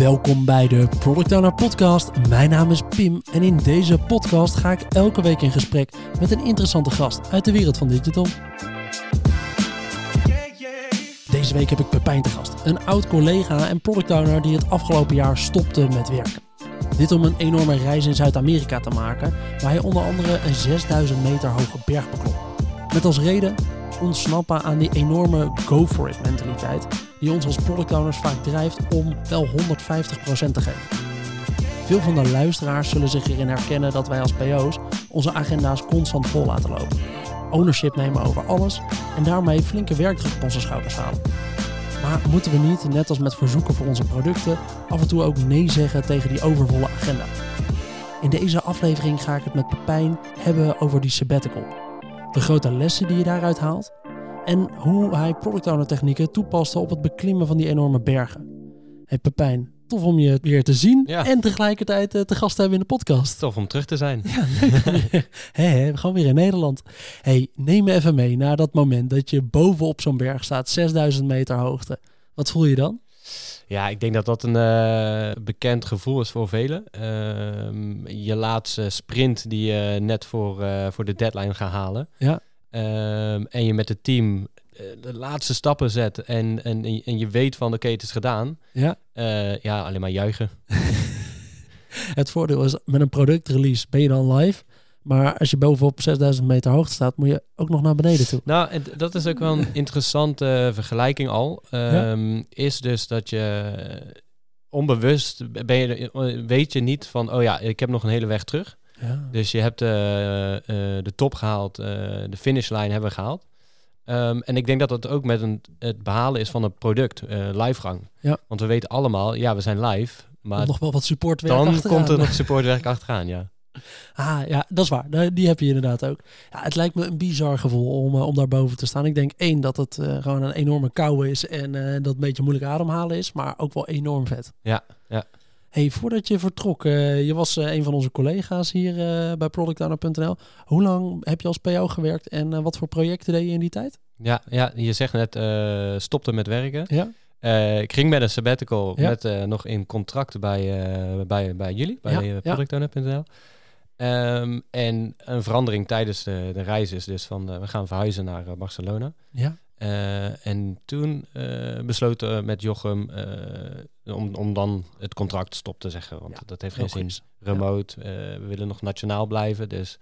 Welkom bij de Product Owner Podcast. Mijn naam is Pim en in deze podcast ga ik elke week in gesprek met een interessante gast uit de wereld van digital. Deze week heb ik Pepijn te gast, een oud collega en product owner die het afgelopen jaar stopte met werken. Dit om een enorme reis in Zuid-Amerika te maken, waar hij onder andere een 6000 meter hoge berg beklom. Met als reden ontsnappen aan die enorme go for it mentaliteit die ons als product owners vaak drijft om wel 150% te geven. Veel van de luisteraars zullen zich hierin herkennen dat wij als PO's onze agenda's constant vol laten lopen. Ownership nemen over alles en daarmee flinke werkdruk op onze schouders halen. Maar moeten we niet, net als met verzoeken voor onze producten, af en toe ook nee zeggen tegen die overvolle agenda? In deze aflevering ga ik het met Pepijn hebben over die sabbatical. De grote lessen die je daaruit haalt en hoe hij product owner technieken toepaste op het beklimmen van die enorme bergen. Hey Pepijn, tof om je weer te zien Ja. en tegelijkertijd eh, te gast te hebben in de podcast. Tof om terug te zijn. Ja, leuk. Weer in Nederland. Hey, neem me even mee naar dat moment dat je bovenop zo'n berg staat, 6000 meter hoogte. Wat voel je dan? Ja, ik denk dat dat een eh, bekend gevoel is voor velen. Ehm, je laatste sprint die je net voor, eh, voor de deadline gaat halen. Ja. Ehm, en je met het team eh, de laatste stappen zet en, en, en je weet van oké, het is gedaan. Ja. Eh, ja, alleen maar juichen. Het voordeel is, met een productrelease ben je dan live. Maar als je bovenop 6000 meter hoogte staat, moet je ook nog naar beneden toe. Nou, en dat is ook wel een interessante vergelijking al. Ehm, Is dus dat je onbewust ben je, weet je niet van, oh ja, ik heb nog een hele weg terug. Ja. Dus je hebt eh, eh, de top gehaald, eh, de finishlijn hebben we gehaald. Ehm, en ik denk dat dat ook met een, het behalen is van een product, livegang. Ja. Want we weten allemaal, ja, we zijn live. Maar nog wel wat supportwerk dan achteraan. komt er nog supportwerk achteraan, ja. Ah, ja, dat is waar. Die heb je inderdaad ook. Ja, het lijkt me een bizar gevoel om, eh, om daar boven te staan. Ik denk één, dat het gewoon een enorme kou is en dat een beetje moeilijk ademhalen is, maar ook wel enorm vet. Ja, ja. Hey, voordat je vertrok, eh, je was eh, een van onze collega's hier eh, bij productowner.nl. Hoe lang heb je als PO gewerkt en wat voor projecten deed je in die tijd? Ja, ja je zegt net, stopte met werken. Ja. Ik ging met een sabbatical Ja. met nog in contract bij, bij, bij jullie, bij Ja, ja. productowner.nl. Ehm, en een verandering tijdens de, de reis is dus van, we gaan verhuizen naar Barcelona. Ja. Eh, en toen eh, besloten we met Jochem eh, om, om dan het contract stop te zeggen. Want Ja, dat heeft geen zin. Remote, we willen nog nationaal blijven. Dus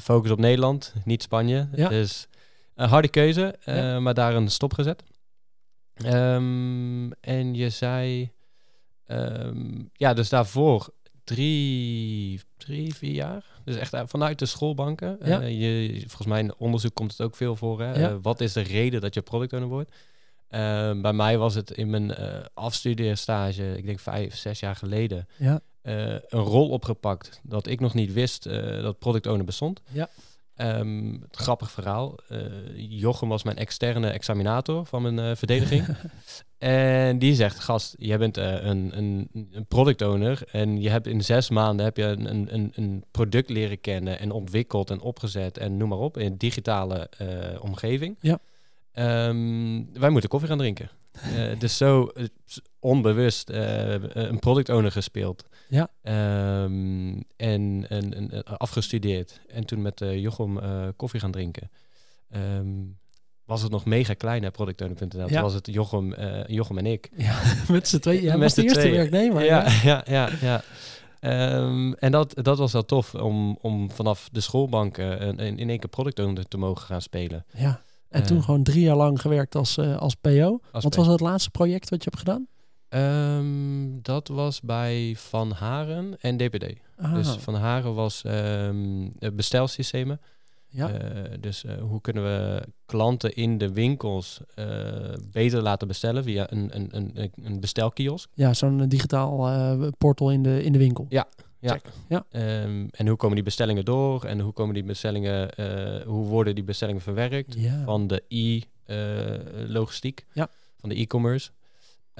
focus op Nederland, niet Spanje. Ja. Dus een harde keuze, maar daar een stop gezet. Ehm, en je zei, ehm, ja, dus daarvoor drie, drie, vier jaar. Dus echt eh, vanuit de schoolbanken. Ja. Eh, je, volgens mij in onderzoek komt het ook veel voor. Hè? Ja. Eh, wat is de reden dat je product owner wordt? Bij mij was het in mijn afstudeerstage, ik denk vijf, zes jaar geleden, Ja. een rol opgepakt dat ik nog niet wist dat product owner bestond. Ja. Het grappig verhaal. eh, Jochem was mijn externe examinator van mijn eh, verdediging. en die zegt, gast, jij bent eh, een, een, een product owner en je hebt in zes maanden heb je een, een, een, product leren kennen en ontwikkeld en opgezet en noem maar op in een digitale omgeving. Ja. Ehm, wij moeten koffie gaan drinken. Dus zo onbewust eh, een product owner gespeeld. Ja. Ehm, en, en, en, eh, afgestudeerd. En toen met eh, Jochem koffie gaan drinken. Ehm, was het nog mega klein, hè, productowner.nl. Ja. was het Jochem, Jochem en ik. ja, met z'n tweeën. Jij Met de z'n eerste werknemer. Ja, ja, ja. ja. Ehm, en dat, dat was wel tof om, om vanaf de schoolbanken een- in één keer product owner te mogen gaan spelen. Ja. En toen gewoon drie jaar lang gewerkt als, als PO. Als Wat was het laatste project wat je hebt gedaan? Ehm, dat was bij Van Haren en DPD. Ah, Dus Van Haren was eh, bestelsystemen. ja. Eh, dus eh, hoe kunnen we klanten in de winkels eh, beter laten bestellen via een, een, een, een bestelkiosk? ja, zo'n digitaal portal in de, in de winkel. Ja. Ja. Check. Ja. Ehm, en hoe komen die bestellingen door? En hoe komen die bestellingen, hoe worden die bestellingen verwerkt? Ja. Van de e-logistiek, Ja. van de e-commerce.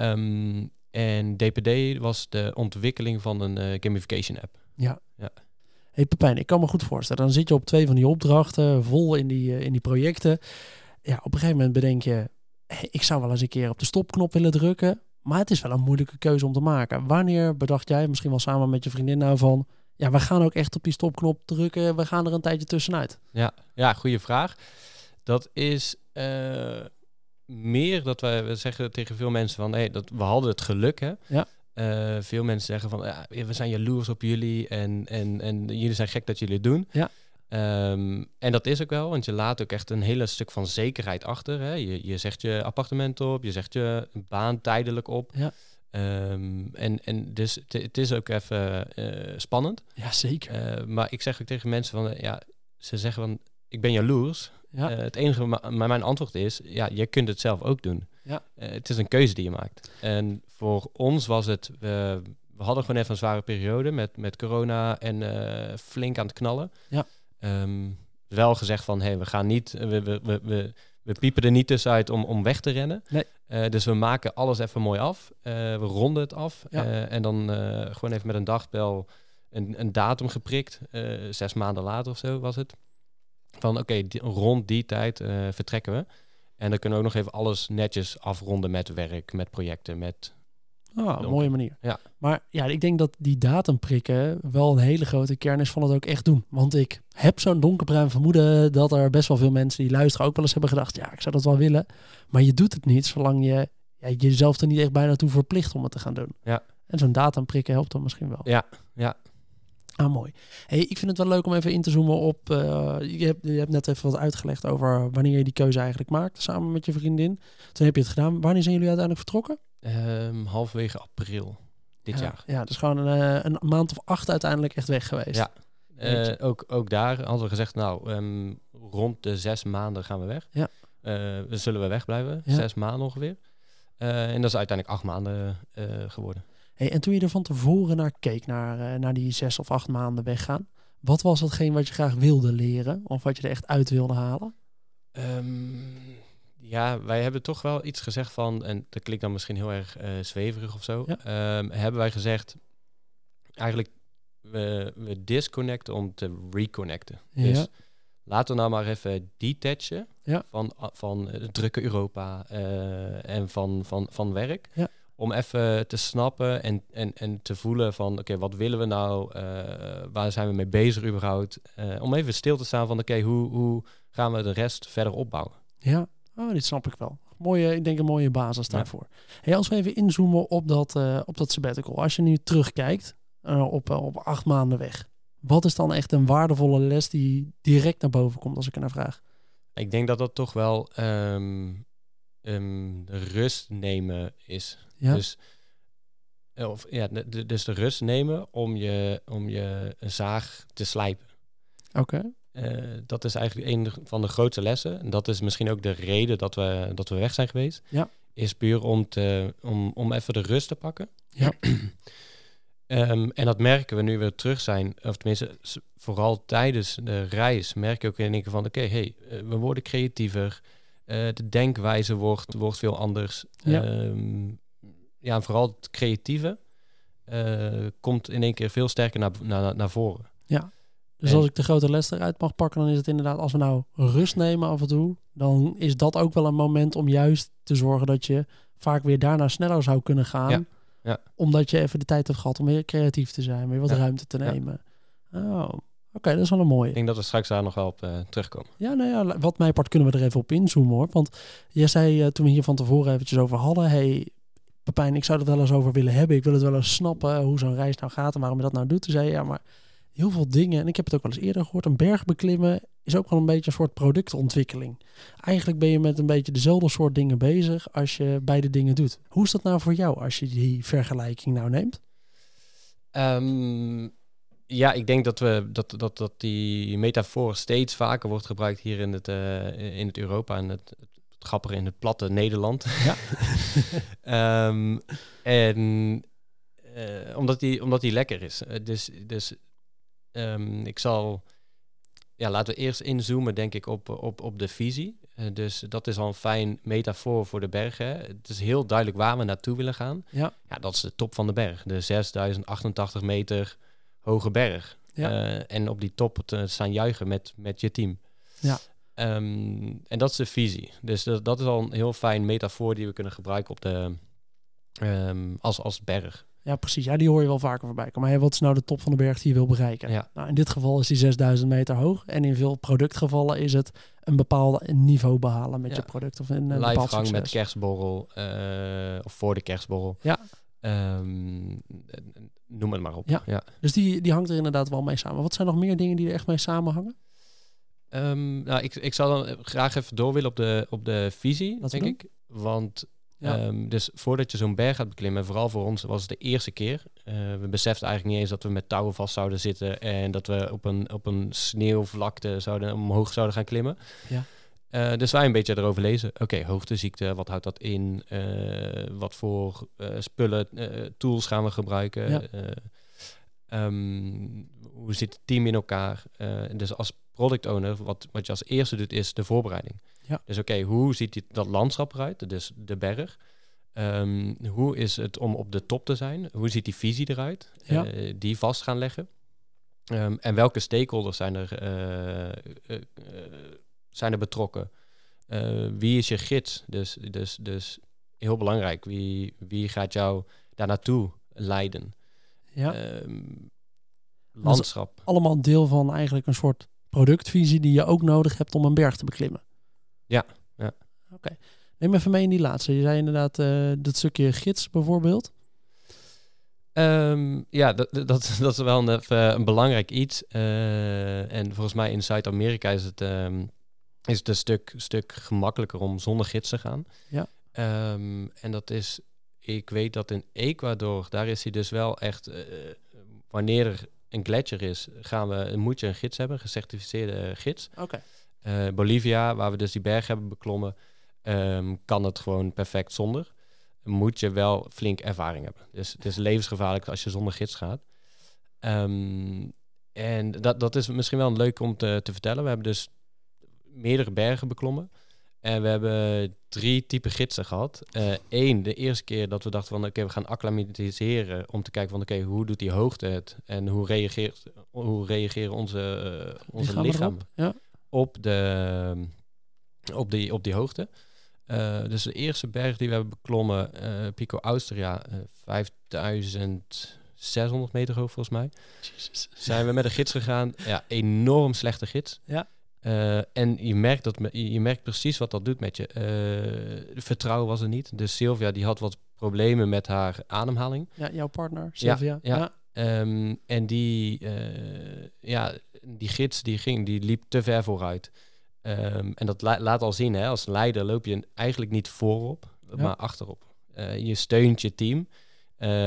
Ehm, en DPD was de ontwikkeling van een eh, gamification app. Hey Pepijn, ik kan me goed voorstellen. Dan zit je op twee van die opdrachten, vol in die, eh, in die projecten. Ja, op een gegeven moment bedenk je, hey, ik zou wel eens een keer op de stopknop willen drukken. Maar het is wel een moeilijke keuze om te maken. Wanneer bedacht jij, misschien wel samen met je vriendin nou van... Ja, we gaan ook echt op die stopknop drukken. We gaan er een tijdje tussenuit. Ja, ja goede vraag. Dat is eh, meer dat wij we zeggen tegen veel mensen van... Hey, dat, we hadden het geluk, hè? Ja. Eh, veel mensen zeggen van, ja, we zijn jaloers op jullie en, en, en jullie zijn gek dat jullie het doen. Ja. Ehm, en dat is ook wel, want je laat ook echt een hele stuk van zekerheid achter. Hè? Je, je zegt je appartement op, je zegt je baan tijdelijk op. Ja. Ehm, en, en dus het- is ook even eh, spannend. Ja, zeker. Eh, maar ik zeg ook tegen mensen van, ja, ze zeggen van, ik ben jaloers. Ja. Eh, het enige, ma- maar mijn antwoord is, ja, je kunt het zelf ook doen. Ja. Eh, het is een keuze die je maakt. En voor ons was het, we we hadden gewoon even een zware periode met, met corona en eh, flink aan het knallen. Ja. Ehm, wel gezegd van, hey, we gaan niet, we, we, we, we, we piepen er niet tussenuit om, om weg te rennen. Nee. Dus we maken alles even mooi af. We ronden het af. Ja. En dan gewoon even met een dagbel een, een datum geprikt. Zes maanden later of zo was het. Van oké, rond die tijd eh, vertrekken we. En dan kunnen we ook nog even alles netjes afronden met werk, met projecten, met... Ah, een Donker. mooie manier. Ja. Maar ja, ik denk dat die datum prikken wel een hele grote kern is van het ook echt doen. Want ik heb zo'n donkerbruin vermoeden dat er best wel veel mensen die luisteren ook wel eens hebben gedacht, ja, ik zou dat wel willen. Maar je doet het niet zolang je ja, jezelf er niet echt bijna toe verplicht om het te gaan doen. Ja. En zo'n datum prikken helpt dan misschien wel. Ja, ja. Ah, mooi. Hey, ik vind het wel leuk om even in te zoomen op. eh, je, hebt, je hebt net even wat uitgelegd over wanneer je die keuze eigenlijk maakt samen met je vriendin. Toen heb je het gedaan. Wanneer zijn jullie uiteindelijk vertrokken? Ehm, halverwege april dit ja, jaar. Ja, dus gewoon een, eh, een maand of acht uiteindelijk echt weg geweest. Ja. Eh, ook, ook daar hadden we gezegd, nou, ehm, rond de zes maanden gaan we weg. Ja. We zullen we wegblijven, Ja. zes maanden ongeveer. En dat is uiteindelijk acht maanden geworden. Hey, en toen je er van tevoren naar keek, naar, eh, naar die zes of acht maanden weggaan, wat was hetgeen wat je graag wilde leren? Of wat je er echt uit wilde halen? Ehm, ja, wij hebben toch wel iets gezegd van, en dat klinkt dan misschien heel erg eh, zweverig of zo. Ja. Ehm, hebben wij gezegd, eigenlijk, we, we disconnecten om te reconnecten. Dus Ja. laten we nou maar even detachen Ja. van, van het drukke Europa eh, en van, van, van werk. Ja. Om even te snappen en, en, en te voelen van, oké, wat willen we nou? Eh, waar zijn we mee bezig überhaupt? Eh, om even stil te staan van, oké, hoe, hoe gaan we de rest verder opbouwen? Ja, oh, dit snap ik wel. Mooie, ik denk een mooie basis Ja. daarvoor. Hey, als we even inzoomen op dat, eh, op dat sabbatical. Als je nu terugkijkt op, op acht maanden weg. Wat is dan echt een waardevolle les die direct naar boven komt als ik er naar vraag? Ik denk dat dat toch wel ehm, ehm, de rust nemen is. Ja, Dus, eh, of, ja, de, dus de rust nemen om je, om je zaag te slijpen. oké. Eh, dat is eigenlijk een van de grootste lessen. En dat is misschien ook de reden dat we, dat we weg zijn geweest. Ja. Is puur om, te, om, om even de rust te pakken. Ja. Ehm, en dat merken we nu we terug zijn. Of tenminste, vooral tijdens de reis merk je ook in één keer van... Oké, hey, eh, we worden creatiever. Eh, de denkwijze wordt, wordt veel anders. Ja. Ehm, ja, en vooral het creatieve eh, komt in één keer veel sterker naar, naar, naar voren. Dus En- als ik de grote les eruit mag pakken, dan is het inderdaad, als we nou rust nemen af en toe, dan is dat ook wel een moment om juist te zorgen dat je vaak weer daarna sneller zou kunnen gaan. Ja, ja. Omdat je even de tijd hebt gehad om weer creatief te zijn, weer wat Ja, ruimte te ja. nemen. Oh, oké, dat is wel een mooie. Ik denk dat we straks daar nog wel op eh, terugkomen. Ja, nou ja, wat mij part kunnen we er even op inzoomen hoor. Want jij zei eh, toen we hier van tevoren eventjes over hadden, hey Pepijn, ik zou er wel eens over willen hebben. Ik wil het wel eens snappen hoe zo'n reis nou gaat en waarom je dat nou doet. Toen zei je, ja, maar heel veel dingen, en ik heb het ook wel eens eerder gehoord, een berg beklimmen is ook wel een beetje een soort productontwikkeling. Eigenlijk ben je met een beetje dezelfde soort dingen bezig als je beide dingen doet. Hoe is dat nou voor jou als je die vergelijking nou neemt? Ehm, ja, ik denk dat, we, dat, dat, dat die metafoor steeds vaker wordt gebruikt hier in het, eh, in het Europa en het, het, grappige in het platte Nederland. Ja. Ehm, en eh, omdat, die, omdat die lekker is. Eh, dus dus ehm, ik zal... Ja, laten we eerst inzoomen, denk ik, op, op, op de visie. Dus dat is al een fijn metafoor voor de bergen. hè. Het is heel duidelijk waar we naartoe willen gaan. Ja. Ja, dat is de top van de berg. De 6088 meter hoge berg. Ja. Eh, en op die top te staan juichen met, met je team. Ja. Ehm, en dat is de visie. Dus dat, dat is al een heel fijn metafoor die we kunnen gebruiken op de, ehm, als, als berg. Ja, precies. Ja, die hoor je wel vaker voorbij komen. Maar wat is nou de top van de berg die je wil bereiken? Ja. Nou, in dit geval is die 6000 meter hoog. En in veel productgevallen is het een bepaald niveau behalen met Ja. je product. Of een, een bepaald Livegang succes. met kerstborrel eh, of voor de kerstborrel. Ja. Ehm, noem het maar op. Ja. ja. Dus die, die hangt er inderdaad wel mee samen. Wat zijn nog meer dingen die er echt mee samenhangen? Ehm, nou, ik, ik zou dan graag even door willen op de, op de visie, denk ik. Want Ja. ehm, dus voordat je zo'n berg gaat beklimmen, en vooral voor ons was het de eerste keer. eh, we beseften eigenlijk niet eens dat we met touwen vast zouden zitten en dat we op een, op een sneeuwvlakte zouden, omhoog zouden gaan klimmen. Ja. Eh, dus wij een beetje erover lezen. Oké, hoogteziekte, wat houdt dat in? Eh, wat voor eh, spullen, tools gaan we gebruiken? Ja. Eh, ehm, hoe zit het team in elkaar? Dus als product owner, wat, wat je als eerste doet, is de voorbereiding. Ja. Dus oké, hoe ziet dit, dat landschap eruit? Dus de berg. Ehm, hoe is het om op de top te zijn? Hoe ziet die visie eruit? Ja. Die vast gaan leggen. Ehm, en welke stakeholders zijn er, zijn er betrokken? Eh, wie is je gids? Dus, dus, dus heel belangrijk. Wie, wie gaat jou daar naartoe leiden? Ja. Ehm, landschap. Allemaal deel van eigenlijk een soort productvisie die je ook nodig hebt om een berg te beklimmen. Ja, ja. Oké. Neem even mee in die laatste. Je zei inderdaad eh, dat stukje gids bijvoorbeeld. Ehm, ja, dat, dat, dat is wel een, een belangrijk iets. Eh, en volgens mij in Zuid-Amerika is het, ehm, is het een stuk, stuk gemakkelijker om zonder gids te gaan. Ja. Ehm, en dat is, ik weet dat in Ecuador, daar is hij dus wel echt, eh, wanneer er een gletsjer is, gaan we, moet je een gids hebben, gecertificeerde eh, gids. Oké. Eh, Bolivia, waar we dus die berg hebben beklommen, ehm, kan het gewoon perfect zonder. Moet je wel flink ervaring hebben. Dus het is levensgevaarlijk als je zonder gids gaat. Ehm, en dat, dat is misschien wel leuk om te, te vertellen. We hebben dus meerdere bergen beklommen. En we hebben drie typen gidsen gehad. Eén, de eerste keer dat we dachten van oké, we gaan acclimatiseren om te kijken van oké, hoe doet die hoogte het en hoe reageert, hoe reageren onze, eh, onze lichaam. Ja. op, de, op, die, op die hoogte. Eh, dus de eerste berg die we hebben beklommen, eh, Pico Austria, eh 5600 meter hoog volgens mij. Zijn we met een gids gegaan. Ja, enorm slechte gids. Ja. Eh, en je merkt, dat, je merkt precies wat dat doet met je. Eh, vertrouwen was er niet. Dus Sylvia die had wat problemen met haar ademhaling. Ja, jouw partner, Sylvia. ja. Ehm, en die, eh, ja, die gids die ging, die liep te ver vooruit. Ehm, en dat la- laat al zien, hè, als leider loop je eigenlijk niet voorop, Ja. maar achterop. Je steunt je team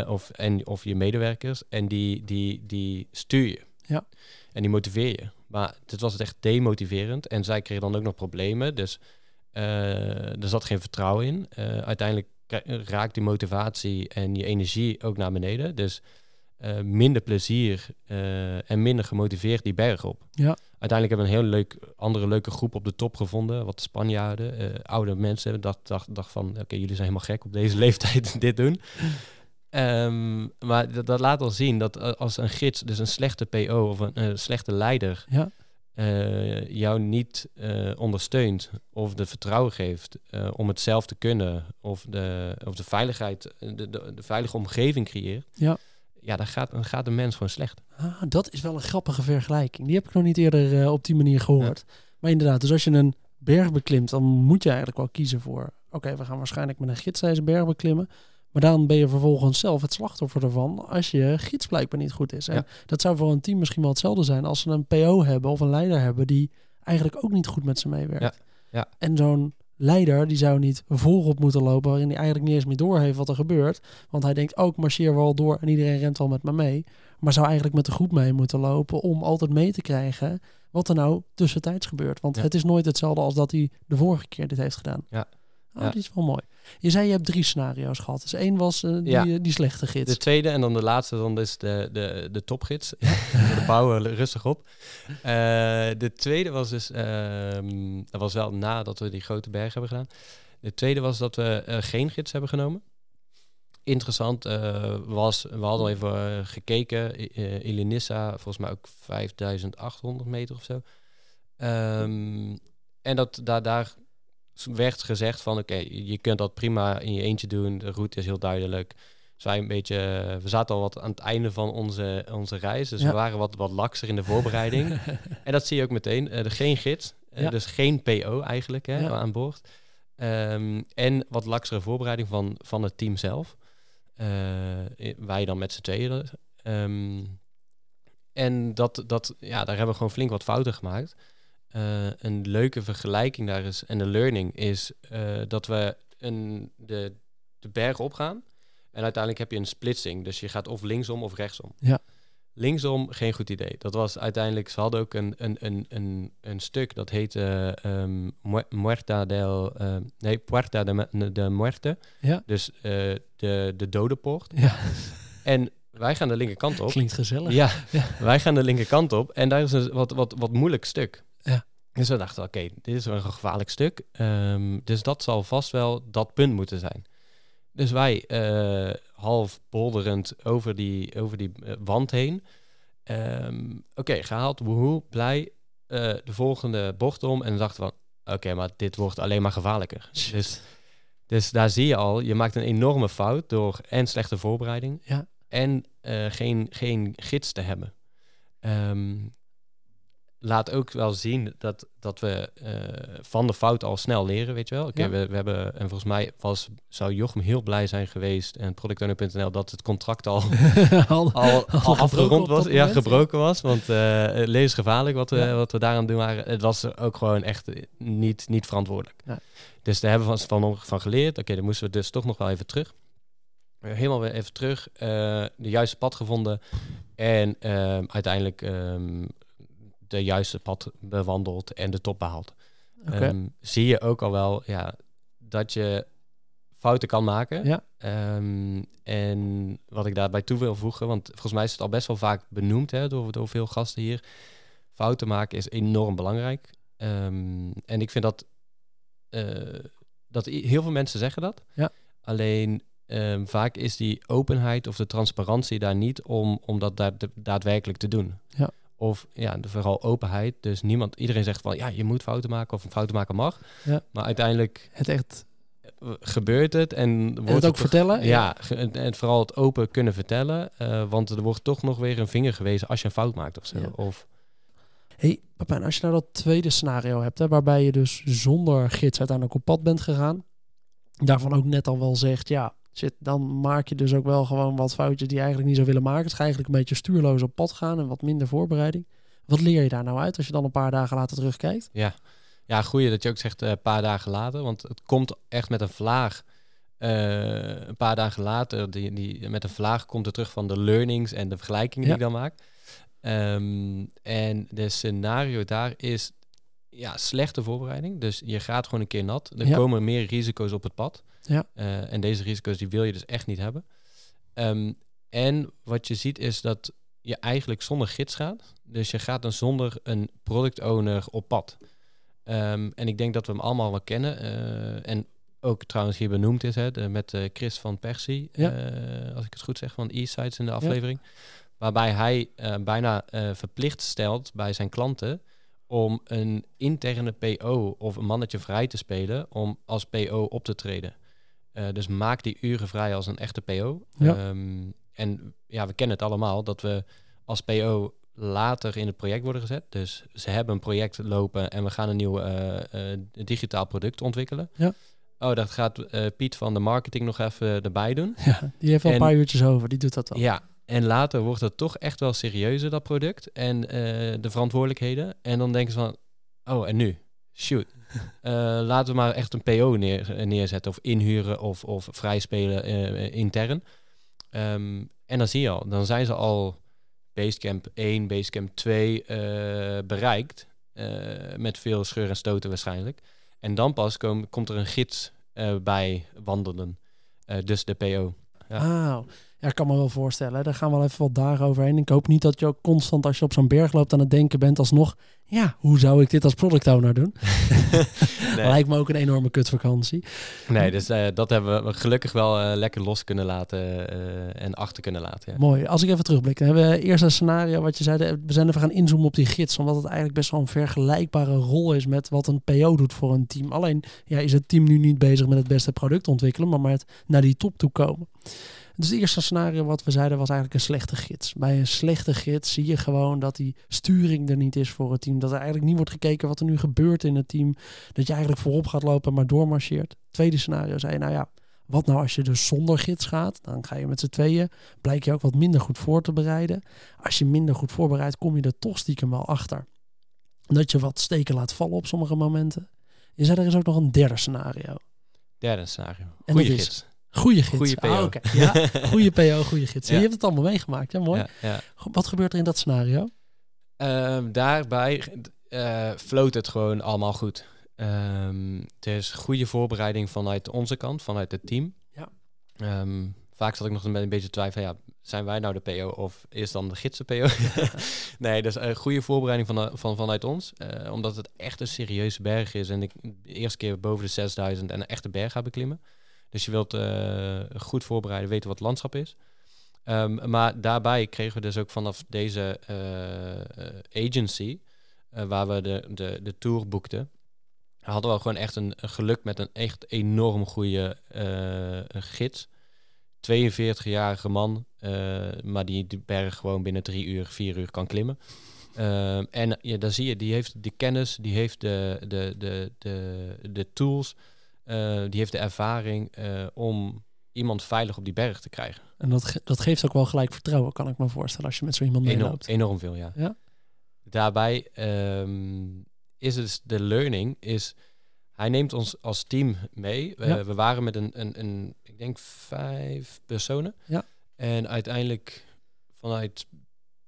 of, en, of je medewerkers en die, die, die stuur je. Ja. En die motiveer je. Maar dit was het echt demotiverend. En zij kreeg dan ook nog problemen. Dus eh, er zat geen vertrouwen in. Eh, uiteindelijk raakt die motivatie en je energie ook naar beneden. Dus eh, minder plezier en minder gemotiveerd die berg op. Ja. Uiteindelijk hebben we een heel leuk, andere leuke groep op de top gevonden. Wat Spanjaarden, oude mensen. Dacht, dacht, dacht van, oké, jullie zijn helemaal gek op deze leeftijd dit doen. Ehm, maar dat, dat laat al zien dat eh, als een gids, dus een slechte PO of een eh, slechte leider, Ja. eh, jou niet ondersteunt of de vertrouwen geeft om het zelf te kunnen of de, of de veiligheid, de, de, de veilige omgeving creëert, Ja. ja dan, gaat, dan gaat de mens gewoon slecht. Ah, dat is wel een grappige vergelijking. Die heb ik nog niet eerder op die manier gehoord. Maar inderdaad, dus als je een berg beklimt, dan moet je eigenlijk wel kiezen voor... Oké, we gaan waarschijnlijk met een gids deze berg beklimmen. Maar dan ben je vervolgens zelf het slachtoffer ervan als je gids blijkbaar niet goed is. En Ja. dat zou voor een team misschien wel hetzelfde zijn als ze een PO hebben of een leider hebben die eigenlijk ook niet goed met ze meewerkt. Ja. Ja. En zo'n leider die zou niet voorop moeten lopen waarin hij eigenlijk niet eens meer doorheeft wat er gebeurt. Want hij denkt ook, marcheer wel door en iedereen rent wel met me mee. Maar zou eigenlijk met de groep mee moeten lopen om altijd mee te krijgen wat er nou tussentijds gebeurt. Want Ja. het is nooit hetzelfde als dat hij de vorige keer dit heeft gedaan. Ja. Oh, Ja. Die is wel mooi. Je zei je hebt drie scenario's gehad. Dus één was eh, die, Ja. eh, die slechte gids. De tweede en dan de laatste, dan is de, de, de topgids. de bouwen rustig op. Eh, de tweede was dus, ehm, dat was wel nadat we die grote berg hebben gedaan. De tweede was dat we geen gids hebben genomen. Interessant was, we hadden al even gekeken, Elinissa, volgens mij ook 5800 meter of zo. Ehm, en dat, daar, daar werd gezegd van oké, je kunt dat prima in je eentje doen. De route is heel duidelijk. Dus wij een beetje, we zaten al wat aan het einde van onze, onze reis. Dus Ja. we waren wat, wat lakser in de voorbereiding. en dat zie je ook meteen. Eh, er geen gids, eh, Ja. dus geen PO eigenlijk hè, Ja. aan boord. Ehm, en wat laksere voorbereiding van, van het team zelf. Eh, i- wij dan met z'n tweeën. Ehm, en dat, dat, ja, daar hebben we gewoon flink wat fouten gemaakt. Eh, een leuke vergelijking daar is, en de learning is eh, dat we een, de, de berg opgaan. En uiteindelijk heb je een splitsing. Dus je gaat of linksom of rechtsom. Ja. Linksom, geen goed idee. Dat was uiteindelijk, ze hadden ook een, een, een, een, een stuk dat heette ehm, Mu- Muerta del... eh, nee, Puerta de, de Muerte. Ja. Dus eh, de, de dodenpoort. Ja, En wij gaan de linkerkant op. klinkt gezellig. Ja, Ja. wij gaan de linkerkant op en daar is een wat, wat, wat moeilijk stuk. Ja. Dus we dachten, oké, dit is wel een gevaarlijk stuk. Ehm, dus dat zal vast wel dat punt moeten zijn. Dus wij eh, half bolderend over die, over die eh, wand heen. Ehm, oké, gehaald, woehoe, blij. Eh, de volgende bocht om en dan dachten we, van, oké, maar dit wordt alleen maar gevaarlijker. Dus, dus daar zie je al, je maakt een enorme fout door en slechte voorbereiding Ja. en geen, geen gids te hebben. Ehm, laat ook wel zien dat, dat we eh, van de fout al snel leren, weet je wel. Oké, Ja. we, we hebben, en volgens mij was, zou Jochem heel blij zijn geweest en productowner.nl dat het contract al, Al- al, afgerond was. Ja, gebroken was, want eh levensgevaarlijk wat we, Ja. wat we daaraan doen waren. Het was ook gewoon echt niet, niet verantwoordelijk. Ja. Dus daar hebben we van, van, van geleerd. Oké, dan moesten we dus toch nog wel even terug. Eh, Helemaal weer even terug, eh, de juiste pad gevonden en ehm, uiteindelijk ehm, de juiste pad bewandeld en de top behaald. Oké. Ehm, zie je ook al wel ja, dat je fouten kan maken. Ja. Ehm, en wat ik daarbij toe wil voegen, want volgens mij is het al best wel vaak benoemd hè, door, door veel gasten hier. Fouten maken is enorm belangrijk. Ehm, en ik vind dat, eh, dat heel veel mensen zeggen dat. Ja. Alleen vaak is die openheid of de transparantie daar niet om, om dat da- daadwerkelijk te doen. Ja. Of ja, de, vooral openheid. Dus niemand, iedereen zegt van ja, je moet fouten maken of een fouten maken mag. Ja. Maar uiteindelijk Het echt gebeurt het en wordt en het ook vertellen. ja, en, en vooral het open kunnen vertellen. eh, want er wordt toch nog weer een vinger gewezen als je een fout maakt of zo. Ja. Of, hey, Papijn, als je nou dat tweede scenario hebt, hè, waarbij je dus zonder gids uiteindelijk op pad bent gegaan, daarvan ook net al wel zegt, ja, shit, dan maak je dus ook wel gewoon wat foutjes die je eigenlijk niet zou willen maken. Het ga je eigenlijk een beetje stuurloos op pad gaan en wat minder voorbereiding. Wat leer je daar nou uit als je dan een paar dagen later terugkijkt? ja. ja, goeie dat je ook zegt eh, een paar dagen later. Want het komt echt met een vlaag. eh, een paar dagen later, die, die, met een vlaag komt er terug van de learnings en de vergelijkingen Ja. die ik dan maak. Ehm, en de scenario daar is ja, slechte voorbereiding. Dus je gaat gewoon een keer nat. Er Ja. komen meer risico's op het pad. Ja. Eh, en deze risico's die wil je dus echt niet hebben. Ehm, en wat je ziet is dat je eigenlijk zonder gids gaat. Dus je gaat dan zonder een product owner op pad. Ehm, en ik denk dat we hem allemaal wel kennen. eh, en ook trouwens hier benoemd is, hè, de- met eh, Chris van Persie. Ja. als ik het goed zeg, van E-Sites in de aflevering. Waarbij hij bijna verplicht stelt bij zijn klanten om een interne PO of een mannetje vrij te spelen om als PO op te treden. Eh, dus maak die uren vrij als een echte PO. Ja. Ehm, en ja, we kennen het allemaal dat we als PO later in het project worden gezet. Dus ze hebben een project lopen en we gaan een nieuw eh, eh, digitaal product ontwikkelen. Ja. Oh, dat gaat Piet van de marketing nog even erbij doen. Ja, die heeft wel een En- paar uurtjes over, die doet dat wel. Ja, en later wordt het toch echt wel serieuzer, dat product. En eh, de verantwoordelijkheden. En dan denken ze van, oh, en nu? Shoot. Eh, laten we maar echt een PO neer, neerzetten. Of inhuren of, of vrijspelen eh, intern. Ehm, en dan zie je al, dan zijn ze al Basecamp 1, Basecamp 2 eh, bereikt. eh, met veel scheur en stoten waarschijnlijk. En dan pas kom, komt er een gids eh, bij wandelen. Eh, dus de PO. Ja. Ah, ja, ik kan me wel voorstellen. Daar gaan we wel even wat dagen overheen. Ik hoop niet dat je ook constant als je op zo'n berg loopt aan het denken bent alsnog. ja, hoe zou ik dit als product owner doen? Nee. Lijkt me ook een enorme kutvakantie. Nee, dus eh, dat hebben we gelukkig wel eh, lekker los kunnen laten eh, en achter kunnen laten. Ja. Mooi. Als ik even terugblik, dan hebben we eerst een scenario wat je zei. We zijn even gaan inzoomen op die gids, omdat het eigenlijk best wel een vergelijkbare rol is met wat een PO doet voor een team. Alleen ja, is het team nu niet bezig met het beste product ontwikkelen, maar met naar die top toe komen. Dus het eerste scenario wat we zeiden was eigenlijk een slechte gids. Bij een slechte gids zie je gewoon dat die sturing er niet is voor het team. Dat er eigenlijk niet wordt gekeken wat er nu gebeurt in het team. Dat je eigenlijk voorop gaat lopen maar doormarcheert. Tweede scenario zei nou ja, wat nou als je dus zonder gids gaat? Dan ga je met z'n tweeën, blijk je ook wat minder goed voor te bereiden. Als je minder goed voorbereidt, kom je er toch stiekem wel achter. Dat je wat steken laat vallen op sommige momenten. Je zei er is ook nog een derde scenario. Derde scenario. En Goeie is- Goeie gids. Goeie PO. Ah. Ja, goede PO, goede gids. Ja. Je hebt het allemaal meegemaakt. Ja, mooi. Ja, Wat gebeurt er in dat scenario? Ehm, daarbij eh floot het gewoon allemaal goed. Ehm het is goede voorbereiding vanuit onze kant, vanuit het team. Ja. Ehm, vaak zat ik nog een beetje te twijfelen, ja, zijn wij nou de PO of is dan de gids de PO? nee, dus een goede voorbereiding van, van, vanuit ons. eh, omdat het echt een serieuze berg is en ik de eerste keer boven de 6000 en een echte berg ga beklimmen. Dus je wilt eh, goed voorbereiden, weten wat landschap is. Ehm, maar daarbij kregen we dus ook vanaf deze eh, eh, agency, waar we de, de, de tour boekten, hadden we gewoon echt een, geluk met een echt enorm goede gids. 42-jarige man, maar die de berg gewoon binnen drie uur, vier uur kan klimmen. Ehm, en ja, daar zie je, die heeft de kennis, die heeft de, de, de, de, de tools, die heeft de ervaring eh, om iemand veilig op die berg te krijgen. En dat, ge- dat geeft ook wel gelijk vertrouwen, kan ik me voorstellen, als je met zo iemand Enorm, meeloopt. enorm veel, ja. Ja. Daarbij ehm, is het de learning, is hij neemt ons als team mee. We waren met een, een, een, ik denk vijf personen. Ja. En uiteindelijk vanuit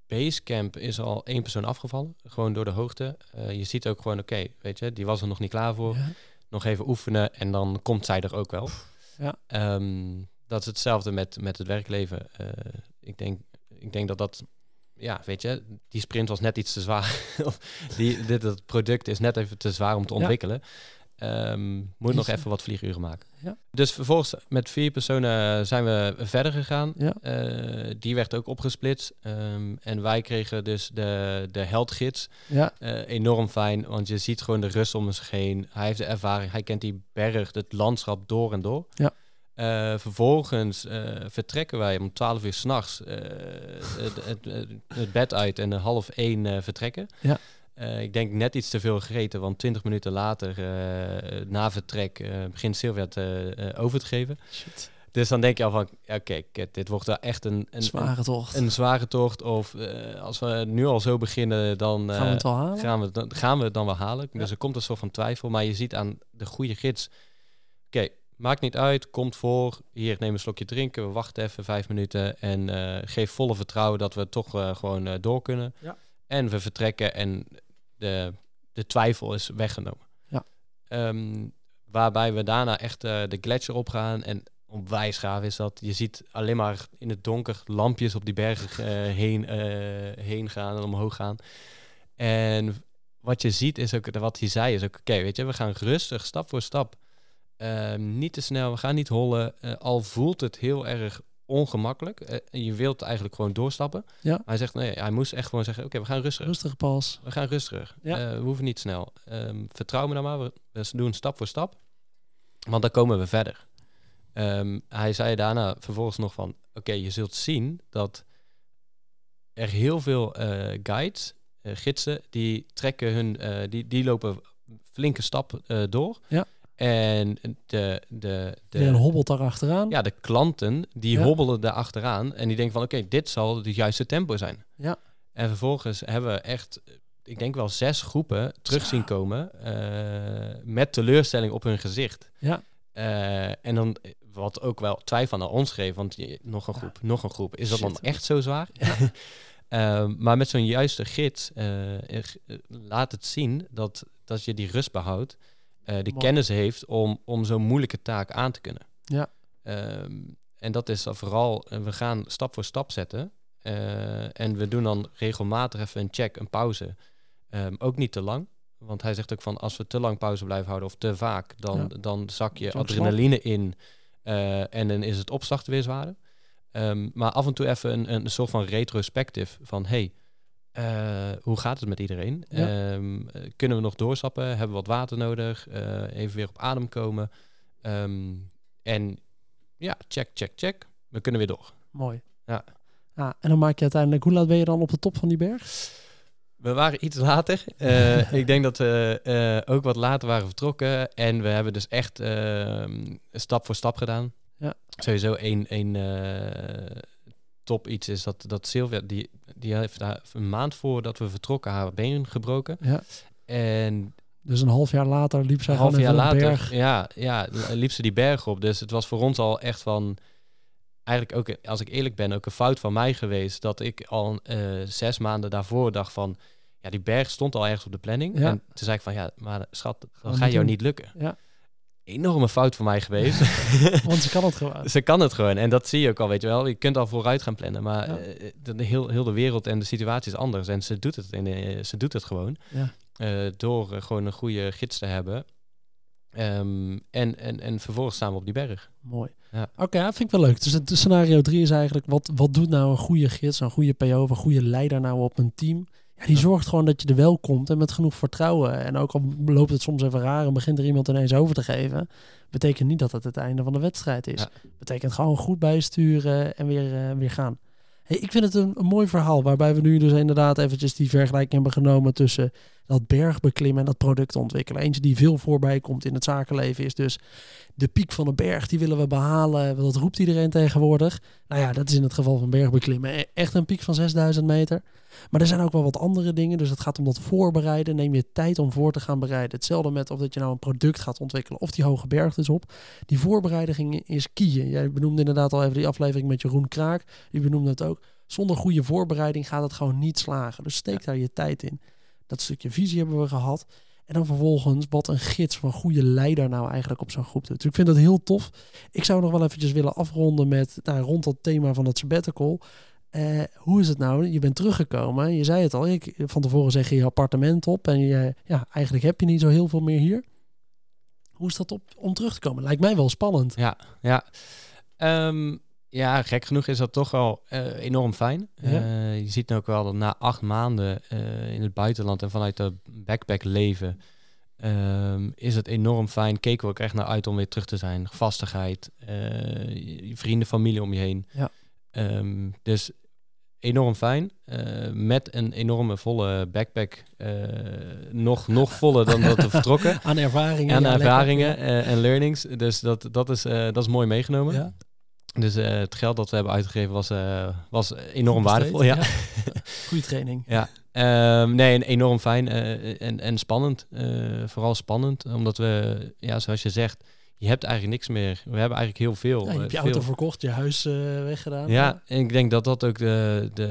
Basecamp is al één persoon afgevallen. Gewoon door de hoogte. Eh, je ziet ook gewoon, oké, weet je, die was er nog niet klaar voor. Ja. Nog even oefenen en dan komt zij er ook wel. Ja. Ehm, dat is hetzelfde met, met het werkleven. Eh, ik, denk, ik denk dat dat, ja, weet je, die sprint was net iets te zwaar. of die, dit het product is net even te zwaar om te Ja. ontwikkelen. Ehm, moet nog even wat vlieguren maken. Ja. Dus vervolgens met vier personen zijn we verder gegaan. Ja. Eh, die werd ook opgesplitst. Ehm, en wij kregen dus de, de heldgids. Ja. Eh, enorm fijn, want je ziet gewoon de rust om zich heen. Hij heeft de ervaring, hij kent die berg, het landschap door en door. Ja. Eh, vervolgens eh, vertrekken wij om 12 uur s'nachts het, het, het, bed uit en half één eh, vertrekken. Ja. Eh, ik denk net iets te veel gegeten, want 20 minuten later, eh, na vertrek, eh, begint Sylvia te, over te geven. Shit. Dus dan denk je al van, ja, kijk, dit wordt wel echt een, een, Zware tocht. een, een zware tocht. Of als we nu al zo beginnen, dan Gaan we het halen? gaan, we, dan, gaan we het dan wel halen. Ja. Dus er komt een soort van twijfel. Maar je ziet aan de goede gids, oké, maakt niet uit, komt voor. Hier, neem een slokje drinken, we wachten even vijf minuten. En geef volle vertrouwen dat we toch gewoon door kunnen. Ja. En we vertrekken en de, de twijfel is weggenomen. Ja. Ehm, waarbij we daarna echt eh, de gletsjer opgaan. En onwijs gaaf is dat. Je ziet alleen maar in het donker lampjes op die bergen eh, heen, eh, heen gaan en omhoog gaan. En wat je ziet is ook, wat hij zei, is ook, oké, weet je, we gaan rustig, stap voor stap. Ehm, niet te snel, we gaan niet hollen. Al voelt het heel erg ongemakkelijk. Eh, je wilt eigenlijk gewoon doorstappen. Ja. Hij zegt, nee, hij moest echt gewoon zeggen, oké, we gaan rustig. Rustig pas. We gaan rustig. Ja. Eh, we hoeven niet snel. Ehm, vertrouw me dan maar. We, we doen stap voor stap. Want dan komen we verder. Ehm, hij zei daarna vervolgens nog van... Oké, je zult zien dat er heel veel eh, guides, gidsen... die trekken hun... die, die lopen flinke stap door. Ja. En de, de, de, hobbelt daar achteraan. ja, de klanten die Ja. hobbelen daar achteraan en die denken van oké, dit zal het juiste tempo zijn. Ja. En vervolgens hebben we echt, ik denk wel zes groepen terug zien komen eh, met teleurstelling op hun gezicht. Ja. Eh, en dan, wat ook wel twijfel naar ons geeft, want je- nog een Ja. groep, nog een groep. Is dat Shit. dan echt zo zwaar? Ja. Ehm, maar met zo'n juiste gids eh, laat het zien dat, dat je die rust behoudt, eh Mooi. kennis heeft om, om zo'n moeilijke taak aan te kunnen. Ja. Ehm, en dat is dan vooral, eh, we gaan stap voor stap zetten. eh, en we doen dan regelmatig even een check, een pauze. Ehm, ook niet te lang. Want hij zegt ook van als we te lang pauze blijven houden of te vaak, dan, Ja. dan zak je adrenaline in en dan is het opstarten weer zwaarder. Ehm, maar af en toe even een, een soort van retrospectief van hey, eh, hoe gaat het met iedereen? Ja. Ehm, eh, kunnen we nog doorstappen? Hebben we wat water nodig? Eh, even weer op adem komen. Ehm, en ja, check, check, check. We kunnen weer door. Mooi. Ja. ja. En dan maak je uiteindelijk, hoe laat ben je dan op de top van die berg? We waren iets later. Ik denk dat we ook wat later waren vertrokken. En we hebben dus echt ehm, stap voor stap gedaan. Ja. Sowieso één, één top iets is dat, dat Sylvia, die, die heeft daar een maand voordat we vertrokken haar been gebroken. Ja. En Dus een half jaar later liep zij een half jaar later, berg. ja, ja, liep ze die berg op. Dus het was voor ons al echt van, eigenlijk ook, als ik eerlijk ben, ook een fout van mij geweest. Dat ik al eh, zes maanden daarvoor dacht van, ja, die berg stond al ergens op de planning. Ja. En toen zei ik van, ja, maar schat, dat gaat jou niet lukken. Ja. Enorme fout van mij geweest. Want ze kan het gewoon. Ze kan het gewoon. En dat zie je ook al, weet je wel. Je kunt al vooruit gaan plannen. Maar Ja. eh, de, heel, heel de wereld en de situatie is anders. En ze doet het, en, eh, ze doet het gewoon. Ja. Eh, door eh, gewoon een goede gids te hebben. Ehm, en, en, en vervolgens we op die berg. Mooi. Ja. Oké, ja, vind ik wel leuk. Dus het scenario 3 is eigenlijk, wat, wat doet nou een goede gids, een goede PO of een goede leider nou op een team? Ja, die zorgt gewoon dat je er wel komt en met genoeg vertrouwen. En ook al loopt het soms even raar en begint er iemand ineens over te geven, betekent niet dat het het einde van de wedstrijd is. Ja. Betekent gewoon goed bijsturen en weer, eh, weer gaan. Hey, ik vind het een, een mooi verhaal waarbij we nu dus inderdaad eventjes die vergelijking hebben genomen tussen dat bergbeklimmen en dat product ontwikkelen. Eentje die veel voorbij komt in het zakenleven is dus de piek van een berg, die willen we behalen. Dat roept iedereen tegenwoordig. Nou ja, dat is in het geval van bergbeklimmen e- echt een piek van 6000 meter. Maar er zijn ook wel wat andere dingen. Dus het gaat om dat voorbereiden. Neem je tijd om voor te gaan bereiden. Hetzelfde met of dat je nou een product gaat ontwikkelen of die hoge berg dus op. Die voorbereiding is kieën. Jij benoemde inderdaad al even die aflevering met Jeroen Kraak. Die benoemde het ook. Zonder goede voorbereiding gaat het gewoon niet slagen. Dus steek daar je tijd in. Dat stukje visie hebben we gehad. En dan vervolgens wat een gids van goede leider nou eigenlijk op zo'n groep doet. Dus ik vind dat heel tof. Ik zou nog wel eventjes willen afronden met nou, rond dat thema van het sabbatical. Eh, hoe is het nou? Je bent teruggekomen. Je zei het al. Ik, van tevoren zeg je je appartement op. En je, ja, eigenlijk heb je niet zo heel veel meer hier. Hoe is dat op, om terug te komen? Lijkt mij wel spannend. Ja, ja. Ehm, ja, gek genoeg is dat toch wel eh, enorm fijn. Ja. Eh, je ziet nu ook wel dat na acht maanden in het buitenland en vanuit de backpack leven... ehm, is het enorm fijn. Keken we ook echt naar uit om weer terug te zijn. Vastigheid, je- vrienden, familie om je heen. Ja. Ehm, dus enorm fijn. Eh, met een enorme volle backpack. eh, nog, nog voller dan dat we vertrokken. Aan ervaringen. En ja, lekker. ervaringen eh, en learnings. Dus dat, dat, is, dat is mooi meegenomen. Ja. Dus het geld dat we hebben uitgegeven was, was enorm waardevol. besteed, Ja. Goede training. ja. Ehm, nee, en enorm fijn en, en spannend. Vooral spannend, omdat we, ja, zoals je zegt, je hebt eigenlijk niks meer. We hebben eigenlijk heel veel. Ja, je hebt je eh, auto verkocht, je huis eh, weggedaan. Ja, en ik denk dat dat ook de, de,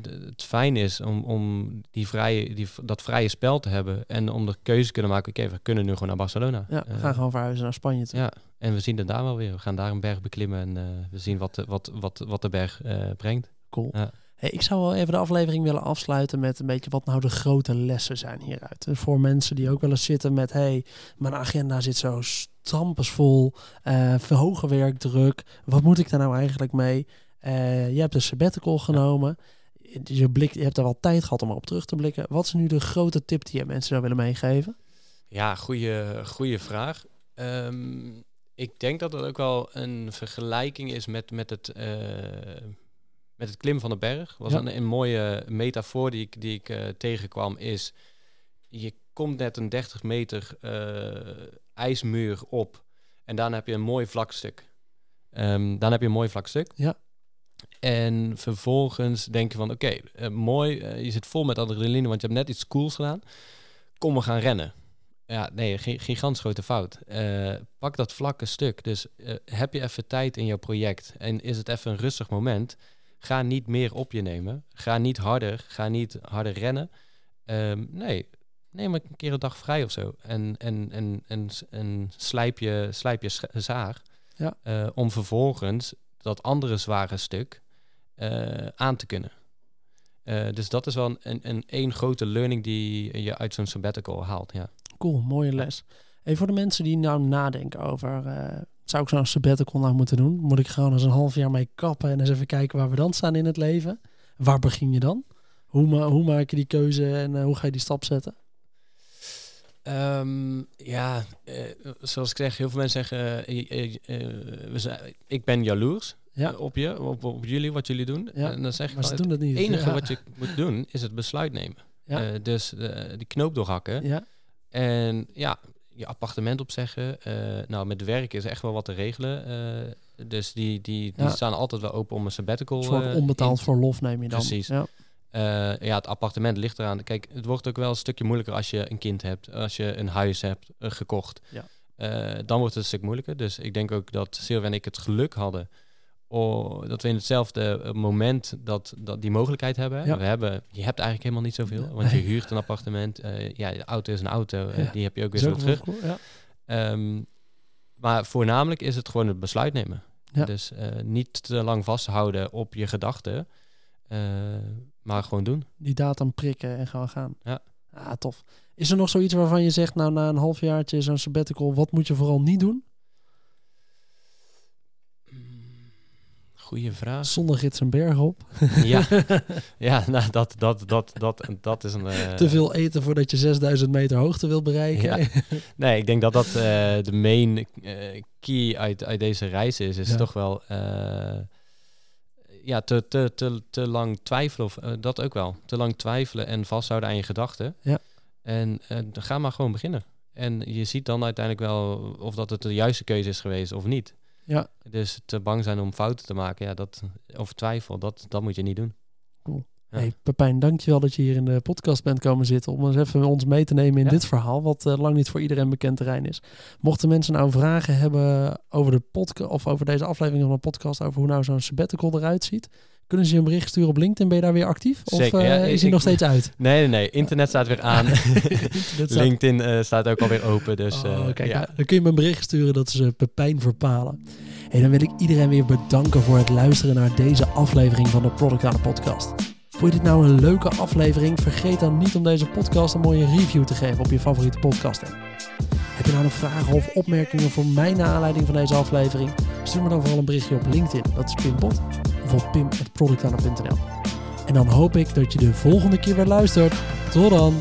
de, het fijn is om, om die vrije, die, dat vrije spel te hebben. En om de keuze te kunnen maken, oké, we kunnen nu gewoon naar Barcelona. Ja, we Eh, gaan gewoon verhuizen naar Spanje toe. Ja, en we zien het daar wel weer. We gaan daar een berg beklimmen en we zien wat de, wat, wat, wat de berg brengt. Cool. Ja. Ik zou wel even de aflevering willen afsluiten met een beetje wat nou de grote lessen zijn hieruit. Dus voor mensen die ook wel eens zitten met, hey, mijn agenda zit zo stampensvol, eh verhogen werkdruk, wat moet ik daar nou eigenlijk mee? Eh, je hebt een sabbatical genomen, je, blik, je hebt daar wel tijd gehad om erop terug te blikken. Wat is nu de grote tip die je mensen zou willen meegeven? Ja, goede, goede vraag. Ehm, ik denk dat het ook wel een vergelijking is met, met, het, eh, met het klimmen van de berg. Was Ja. een, een mooie metafoor die ik, die ik eh, tegenkwam is... Je komt net een 30 meter eh, ijsmuur op en daarna heb je een mooi vlak stuk. Ehm, dan heb je een mooi vlak stuk. Ja. En vervolgens denk je van, oké, eh, mooi, je zit vol met adrenaline, want je hebt net iets cools gedaan. Kom, we gaan rennen. Ja, nee, gi- gigantisch grote fout. Pak dat vlakke stuk. Dus heb je even tijd in jouw project en is het even een rustig moment, ga niet meer op je nemen. Ga niet harder, ga niet harder rennen. Ehm, nee, neem een keer een dag vrij of zo. En, en, en, en, en slijp je, slijp je zaag. Ja. Eh, om vervolgens dat andere zware stuk eh, aan te kunnen. Eh, dus dat is wel een, een, een één grote learning die je uit zo'n sabbatical haalt. Ja. Cool, mooie les. Hey, voor de mensen die nou nadenken over, zou ik zo'n sabbatical nou moeten doen? Moet ik gewoon eens een half jaar mee kappen en eens even kijken waar we dan staan in het leven? Waar begin je dan? Hoe, ma hoe maak je die keuze en eh, hoe ga je die stap zetten? Ehm, ja, eh, zoals ik zeg, heel veel mensen zeggen, eh, we zijn, ik ben jaloers Ja. op je, op, op jullie, wat jullie doen. Ja, En dan zeg ik Maar ze altijd, doen niet. het enige ja. wat je moet doen, is het besluit nemen. Ja. Dus die knoop doorhakken. Ja, En ja, je appartement opzeggen. Eh nou, met werk is echt wel wat te regelen. Eh, dus die, die, die Ja. staan altijd wel open om een sabbatical. een soort eh, onbetaald verlof neem je dan. Precies. Ja. Ja, het appartement ligt eraan. Kijk, het wordt ook wel een stukje moeilijker als je een kind hebt, als je een huis hebt gekocht. Ja. Dan wordt het een stuk moeilijker. Dus ik denk ook dat Silvia en ik het geluk hadden. Dat we in hetzelfde eh, moment dat, dat die mogelijkheid hebben. Ja. We hebben. Je hebt eigenlijk helemaal niet zoveel. Nee. Want je huurt een appartement. eh, ja, de auto is een auto. eh. Die heb je ook weer zo terug. cool, Ja. Ehm, maar voornamelijk is het gewoon het besluit nemen. Dus niet te lang vasthouden op je gedachten. maar gewoon doen. Die datum prikken en gewoon gaan. Ja. Ah, tof. Is er nog zoiets waarvan je zegt, nou na een halfjaartje zo'n sabbatical, wat moet je vooral niet doen? Goeie vraag. Zonder gids en berg op. ja, ja nou, dat, dat, dat, dat, dat is een... eh, Te veel eten voordat je 6000 meter hoogte wil bereiken. Ja. Nee, ik denk dat dat eh, de main eh, key uit, uit deze reis is. Is Ja. toch wel... eh, ja, te, te, te, te lang twijfelen. Of, eh, dat ook wel. Te lang twijfelen en vasthouden aan je gedachten. Ja. En eh, ga maar gewoon beginnen. En je ziet dan uiteindelijk wel of dat het de juiste keuze is geweest of niet. Ja. Dus te bang zijn om fouten te maken, ja, dat, of twijfel, dat, dat moet je niet doen. Ja. Hey, Pepijn, dankjewel dat je hier in de podcast bent komen zitten om eens even ons mee te nemen in Ja. dit verhaal, wat eh, lang niet voor iedereen bekend terrein is. Mochten mensen nou vragen hebben over de podcast of over deze aflevering van de podcast, over hoe nou zo'n sabbatical eruit ziet, kunnen ze je een bericht sturen op LinkedIn? Ben je daar weer actief? Of Zeker, eh, ja, is hij nog steeds uit? Nee, nee, nee. Internet staat weer aan. Staat- LinkedIn eh, staat ook alweer open. Dus Oh, eh, kijk, ja. dan kun je me een bericht sturen dat ze Pepijn verpalen. Hey, dan wil ik iedereen weer bedanken voor het luisteren naar deze aflevering van de Product Owner Podcast. Vond je dit nou een leuke aflevering? Vergeet dan niet om deze podcast een mooie review te geven op je favoriete podcast. Heb je nou nog vragen of opmerkingen voor mij naar aanleiding van deze aflevering? Stuur me dan vooral een berichtje op LinkedIn, dat is Pimpot, of op pim.productowner.nl. En dan hoop ik dat je de volgende keer weer luistert. Tot dan!